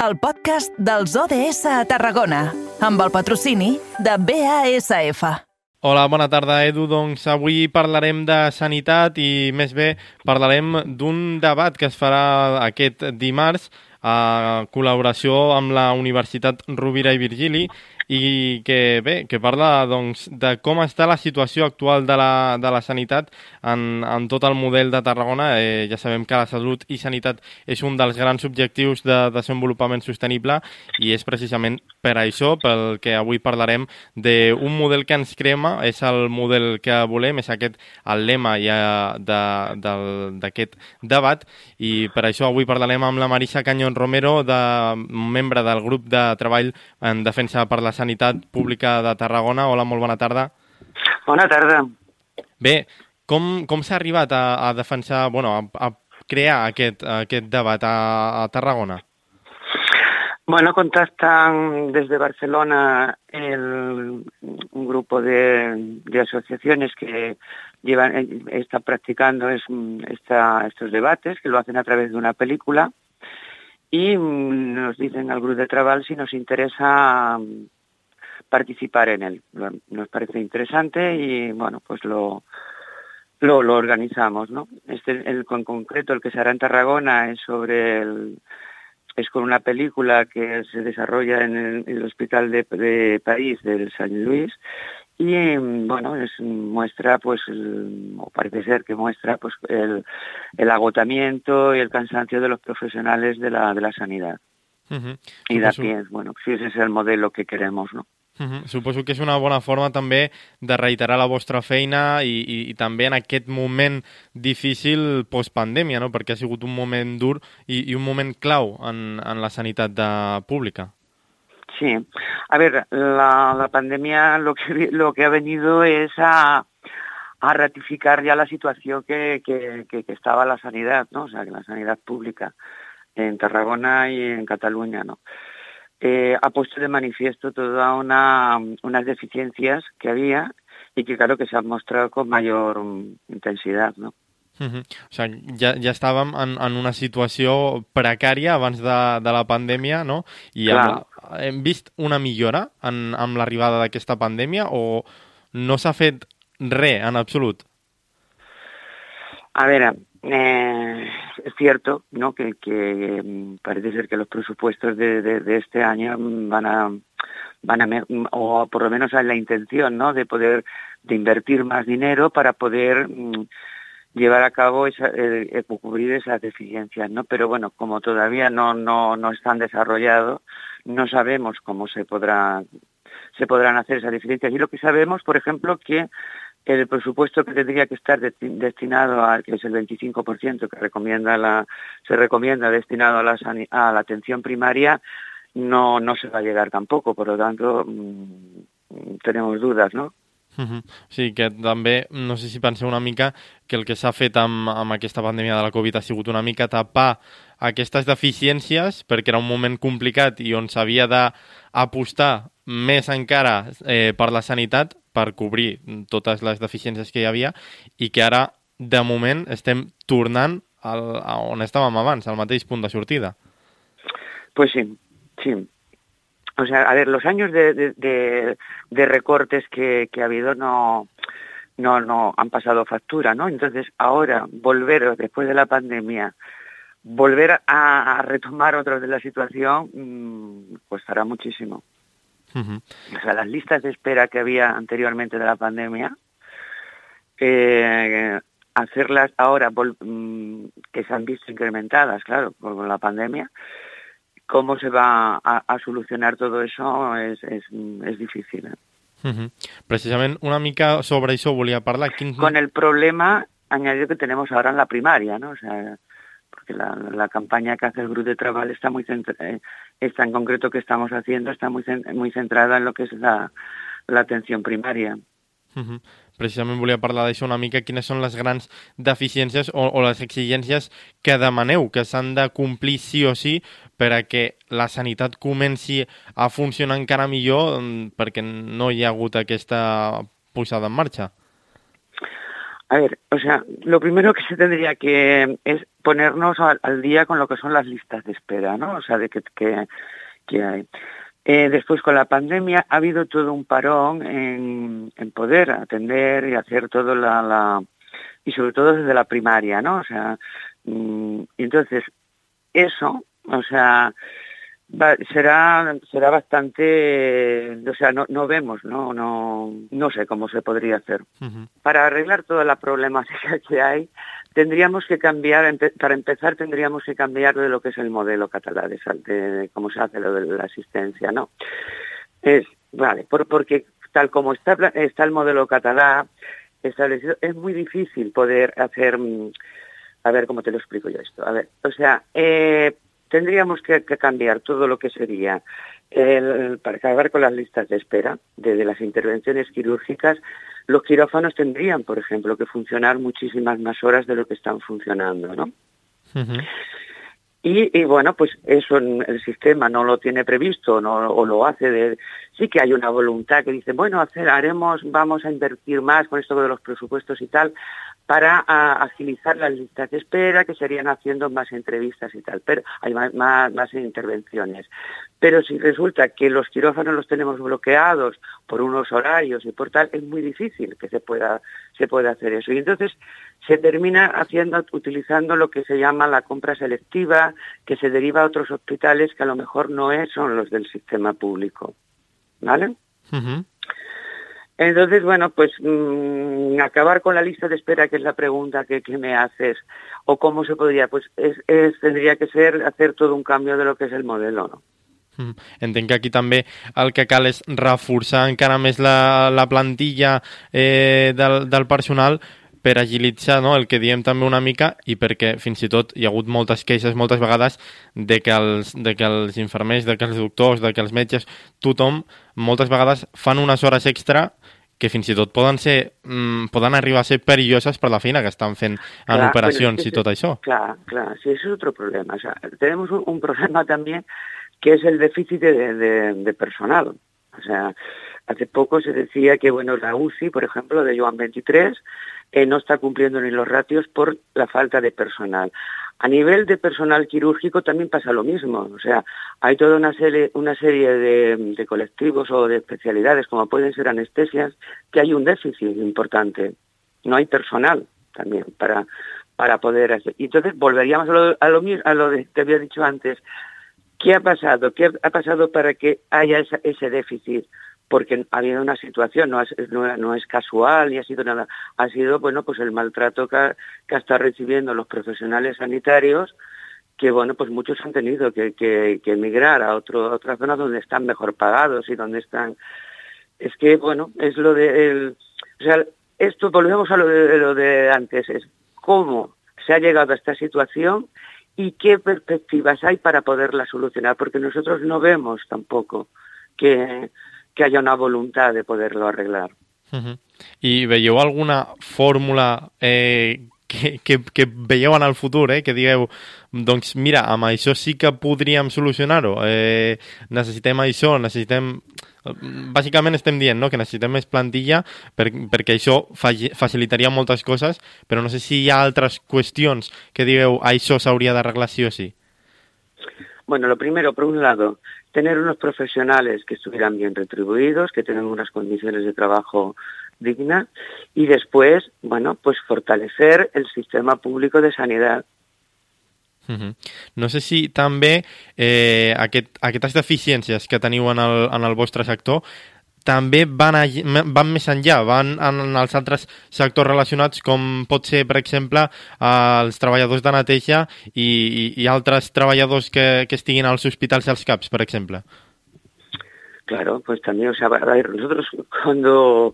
el podcast dels ODS a Tarragona, amb el patrocini de BASF. Hola, bona tarda, Edu. Doncs avui parlarem de sanitat i, més bé, parlarem d'un debat que es farà aquest dimarts a col·laboració amb la Universitat Rovira i Virgili i que, bé, que parla doncs, de com està la situació actual de la, de la sanitat en, en tot el model de Tarragona. Eh, ja sabem que la salut i sanitat és un dels grans objectius de desenvolupament sostenible i és precisament per això pel que avui parlarem d'un model que ens crema, és el model que volem, és aquest el lema ja d'aquest de, debat i per això avui parlarem amb la Marisa Canyon Romero, de, membre del grup de treball en defensa per la Sanitat Pública de Tarragona. Hola, molt bona tarda. Bona tarda. Bé, com, com s'ha arribat a, a defensar, bueno, a, a crear aquest, aquest debat a, a Tarragona? Bueno, contactan desde Barcelona el, un grupo de, de, asociaciones que llevan, están practicando es, esta, estos debates, que lo hacen a través de una película, y nos dicen al grupo de trabajo si nos interesa participar en él. Nos parece interesante y bueno, pues lo, lo, lo organizamos, ¿no? Este, el, en concreto, el que se hará en Tarragona es sobre el, es con una película que se desarrolla en el, el Hospital de, de, París del San Luis y bueno, es, muestra pues, el, o parece ser que muestra pues el, el agotamiento y el cansancio de los profesionales de la, de la sanidad. Uh -huh. Y da pie, bueno, si ese es el modelo que queremos, ¿no? Uh -huh. Suposo que és una bona forma també de reiterar la vostra feina i, i, i també en aquest moment difícil postpandèmia, no? perquè ha sigut un moment dur i, i un moment clau en, en la sanitat de, pública. Sí, a ver, la, la pandemia lo que, lo que ha venido es a, a ratificar ya la situación que, que, que, que estaba la sanidad, ¿no? O sea, que la sanidad pública en Tarragona y en Cataluña, ¿no? Eh, ha puesto de manifiesto todas una, unas deficiencias que había y que claro que se han mostrado con mayor um, intensidad, ¿no? Uh -huh. O sigui, ja, ja estàvem en, en una situació precària abans de, de la pandèmia, no? I hem, hem vist una millora en, amb l'arribada d'aquesta pandèmia o no s'ha fet res en absolut? A veure, eh, es cierto ¿no? que, que mm, parece ser que los presupuestos de, este año van a van a o por lo menos hay la intención ¿no? de poder de invertir más dinero para poder mm, llevar a cabo esa, eh, cubrir esas deficiencias no pero bueno como todavía no no no están desarrollados no sabemos cómo se podrá se podrán hacer esas deficiencias y lo que sabemos por ejemplo que el presupuesto que tendría que estar destinado a que es el 25% que recomienda la se recomienda destinado a la a la atención primaria no no se va a llegar tampoco por lo tanto mmm, tenemos dudas no. Sí, que també, no sé si penseu una mica que el que s'ha fet amb, amb aquesta pandèmia de la Covid ha sigut una mica tapar aquestes deficiències perquè era un moment complicat i on s'havia d'apostar més encara eh, per la sanitat per cobrir totes les deficiències que hi havia i que ara, de moment, estem tornant al, a on estàvem abans, al mateix punt de. Pues sí, sí. O sea, a ver, los años de, de, de, recortes que, ha habido no, no, no han pasado factura, ¿no? Entonces, ahora volver, después de la pandemia, volver a, a retomar otra de la situación, mmm, costará muchísimo. Uh -huh. O sea, las listas de espera que había anteriormente de la pandemia, eh, hacerlas ahora mm, que se han visto incrementadas, claro, por la pandemia, cómo se va a, a solucionar todo eso es, es, es difícil. ¿eh? Uh -huh. Precisament una mica sobre això volia parlar. Quin... Con el problema añadido que tenemos ahora en la primaria, ¿no? O sea, porque la, la campaña que hace el grupo de trabajo está muy eh, esta en concreto que estamos haciendo está muy muy centrada en lo que es la, la atención primaria. Uh -huh. Precisament volia parlar d'això una mica, quines són les grans deficiències o, o les exigències que demaneu, que s'han de complir sí o sí per a que la sanitat comenci a funcionar encara millor perquè no hi ha hagut aquesta posada en marxa. A ver, o sea, lo primero que se tendría que es ponernos al, día con lo que son las listas de espera, ¿no? O sea, de que, que, hay. Eh, después con la pandemia ha habido todo un parón en, en poder atender y hacer todo la, la, y sobre todo desde la primaria, ¿no? O sea, mm, entonces eso, o sea, será será bastante o sea no, no vemos no no no sé cómo se podría hacer. Para arreglar toda la problemática que hay tendríamos que cambiar para empezar tendríamos que cambiar de lo que es el modelo catalán de, cómo se hace lo de la asistencia no es vale por, porque tal como está está el modelo catalán establecido es muy difícil poder hacer mm, a ver cómo te lo explico yo esto a ver o sea eh, tendríamos que, cambiar todo lo que sería el, para acabar con las listas de espera de, las intervenciones quirúrgicas. Los quirófanos tendrían, por ejemplo, que funcionar muchísimas más horas de lo que están funcionando, ¿no? y, bueno, pues eso el sistema no lo tiene previsto no, o lo hace de... Sí que hay una voluntad que dice, bueno, hacer, haremos, vamos a invertir más con esto de los presupuestos y tal, para agilizar las listas de espera, que serían haciendo más entrevistas y tal, pero hay más, más, intervenciones. Pero si resulta que los quirófanos los tenemos bloqueados por unos horarios y por tal, es muy difícil que se pueda, se pueda hacer eso. Y entonces se termina haciendo, utilizando lo que se llama la compra selectiva, que se deriva a otros hospitales que a lo mejor no es, son los del sistema público. ¿Vale? Entonces, bueno, pues mm, acabar con la lista de espera, que es la pregunta que, me haces, o cómo se podría, pues es, tendría que ser hacer todo un cambio de lo que es el modelo, no? Mm. Entenc que aquí també el que cal és reforçar encara més la, la plantilla eh, del, del personal per agilitzar no, el que diem també una mica i perquè fins i tot hi ha hagut moltes queixes moltes vegades de que els, de que els infermers, de que els doctors, de que els metges, tothom moltes vegades fan unes hores extra que fins i tot poden, ser, mm, poden arribar a ser perilloses per la feina que estan fent en claro, operacions bueno, es i tot això. Clar, clar, sí, eso es otro problema. O sea, tenemos un, un problema también que es el déficit de, de, de personal. O sea, hace poco se decía que, bueno, la UCI, por ejemplo, de Joan 23, eh, no está cumpliendo ni los ratios por la falta de personal. A nivel de personal quirúrgico también pasa lo mismo, o sea, hay toda una serie, una serie de, colectivos o de especialidades, como pueden ser anestesias, que hay un déficit importante. No hay personal también para, para poder hacer. Y entonces volveríamos a lo, a lo, a lo que había dicho antes. ¿Qué ha pasado? ¿Qué ha pasado para que haya ese déficit? Porque ha habido una situación, no es, no, es casual ni ha sido nada, ha sido bueno pues el maltrato que, que estado recibiendo los profesionales sanitarios, que bueno pues muchos han tenido que, emigrar a otro, otras zonas donde están mejor pagados y donde están. Es que bueno es lo de o sea esto volvemos a lo de, lo de antes es cómo se ha llegado a esta situación y qué perspectivas hay para poderla solucionar porque nosotros no vemos tampoco que que haya una voluntad de poderlo arreglar. Uh -huh. I veieu alguna fórmula eh, que, que, que veieu en el futur, eh, que digueu, doncs mira, amb això sí que podríem solucionar-ho, eh, necessitem això, necessitem... Bàsicament estem dient no? que necessitem més plantilla per, perquè això facilitaria moltes coses, però no sé si hi ha altres qüestions que digueu això s'hauria d'arreglar sí o sí. Bueno, lo primero, por un lado, tener unos profesionales que estuvieran bien retribuidos, que tengan unas condiciones de trabajo dignas y después, bueno, pues fortalecer el sistema público de sanidad. No sé si també eh, aquest, aquestes deficiències que teniu en el, en el vostre sector també van, a, van més enllà, van en els altres sectors relacionats com pot ser, per exemple, els treballadors de neteja i, i, i altres treballadors que, que estiguin als hospitals i als CAPs, per exemple. Claro, pues también, o sea, a ver, nosotros cuando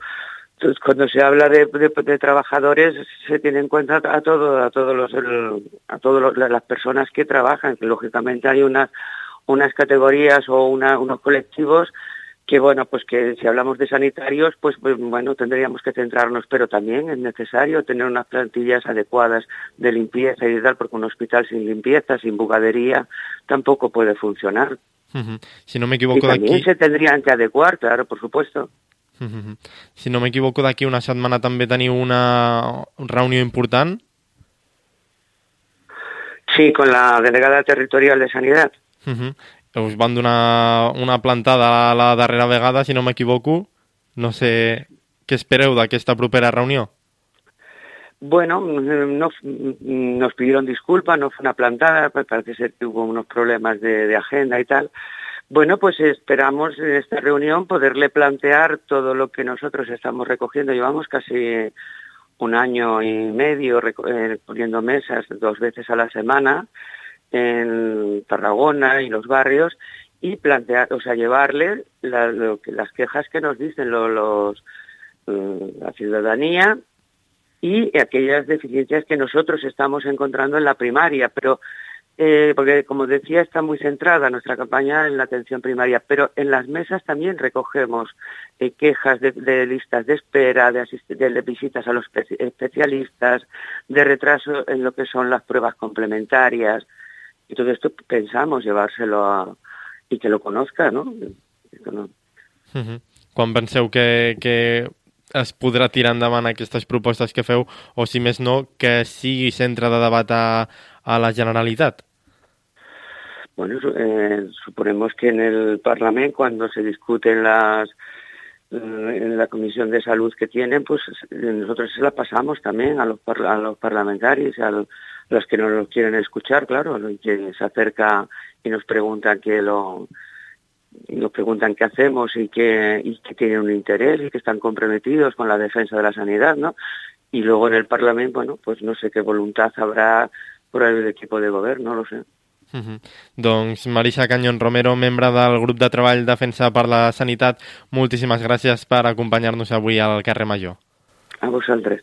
cuando se habla de, de, de, trabajadores se tiene en cuenta a todo a todos los a todas las personas que trabajan lógicamente hay unas unas categorías o una, unos colectivos que bueno, pues que si hablamos de sanitarios, pues, pues, bueno, tendríamos que centrarnos, pero también es necesario tener unas plantillas adecuadas de limpieza y tal, porque un hospital sin limpieza, sin bugadería, tampoco puede funcionar. Uh -huh. Si no me equivoco, y también aquí... se tendrían que adecuar, claro, por supuesto. Si no m'equivoco, d'aquí una setmana també teniu una reunió important. Sí, con la delegada territorial de Sanidad. Uh -huh. Us van donar una plantada la darrera vegada, si no m'equivoco. No sé què espereu d'aquesta propera reunió. Bueno, no, nos pidieron disculpas, no fue una plantada, pues parece ser que hubo unos problemas de, de agenda y tal. Bueno, pues esperamos en esta reunión poderle plantear todo lo que nosotros estamos recogiendo. Llevamos casi un año y medio eh, poniendo mesas dos veces a la semana en Tarragona y los barrios y plantear, o sea, llevarle la, lo que, las quejas que nos dicen lo, los, mm, la ciudadanía y aquellas deficiencias que nosotros estamos encontrando en la primaria, pero eh, porque como decía está muy centrada nuestra campaña en la atención primaria, pero en las mesas también recogemos eh, quejas de, listas de espera, de, visitas a los especialistas, de retraso en lo que son las pruebas complementarias, y todo esto pensamos llevárselo a, y que lo conozca, no? no. Uh -huh. Quan penseu que, que es podrà tirar endavant aquestes propostes que feu, o si més no, que sigui centre de debat a, a la Generalitat? Bueno, eh, suponemos que en el Parlamento, cuando se discuten las eh, en la comisión de salud que tienen, pues nosotros se la pasamos también a los, a los parlamentarios, a los que no lo quieren escuchar, claro, que se acerca y nos preguntan que lo nos preguntan qué hacemos y que, y que tienen un interés y que están comprometidos con la defensa de la sanidad, ¿no? Y luego en el Parlamento, bueno, pues no sé qué voluntad habrá por el equipo de gobierno, no lo sé. Uh -huh. Doncs Marisa Canyon Romero, membre del grup de treball Defensa per la Sanitat, moltíssimes gràcies per acompanyar-nos avui al carrer Major. A vosaltres.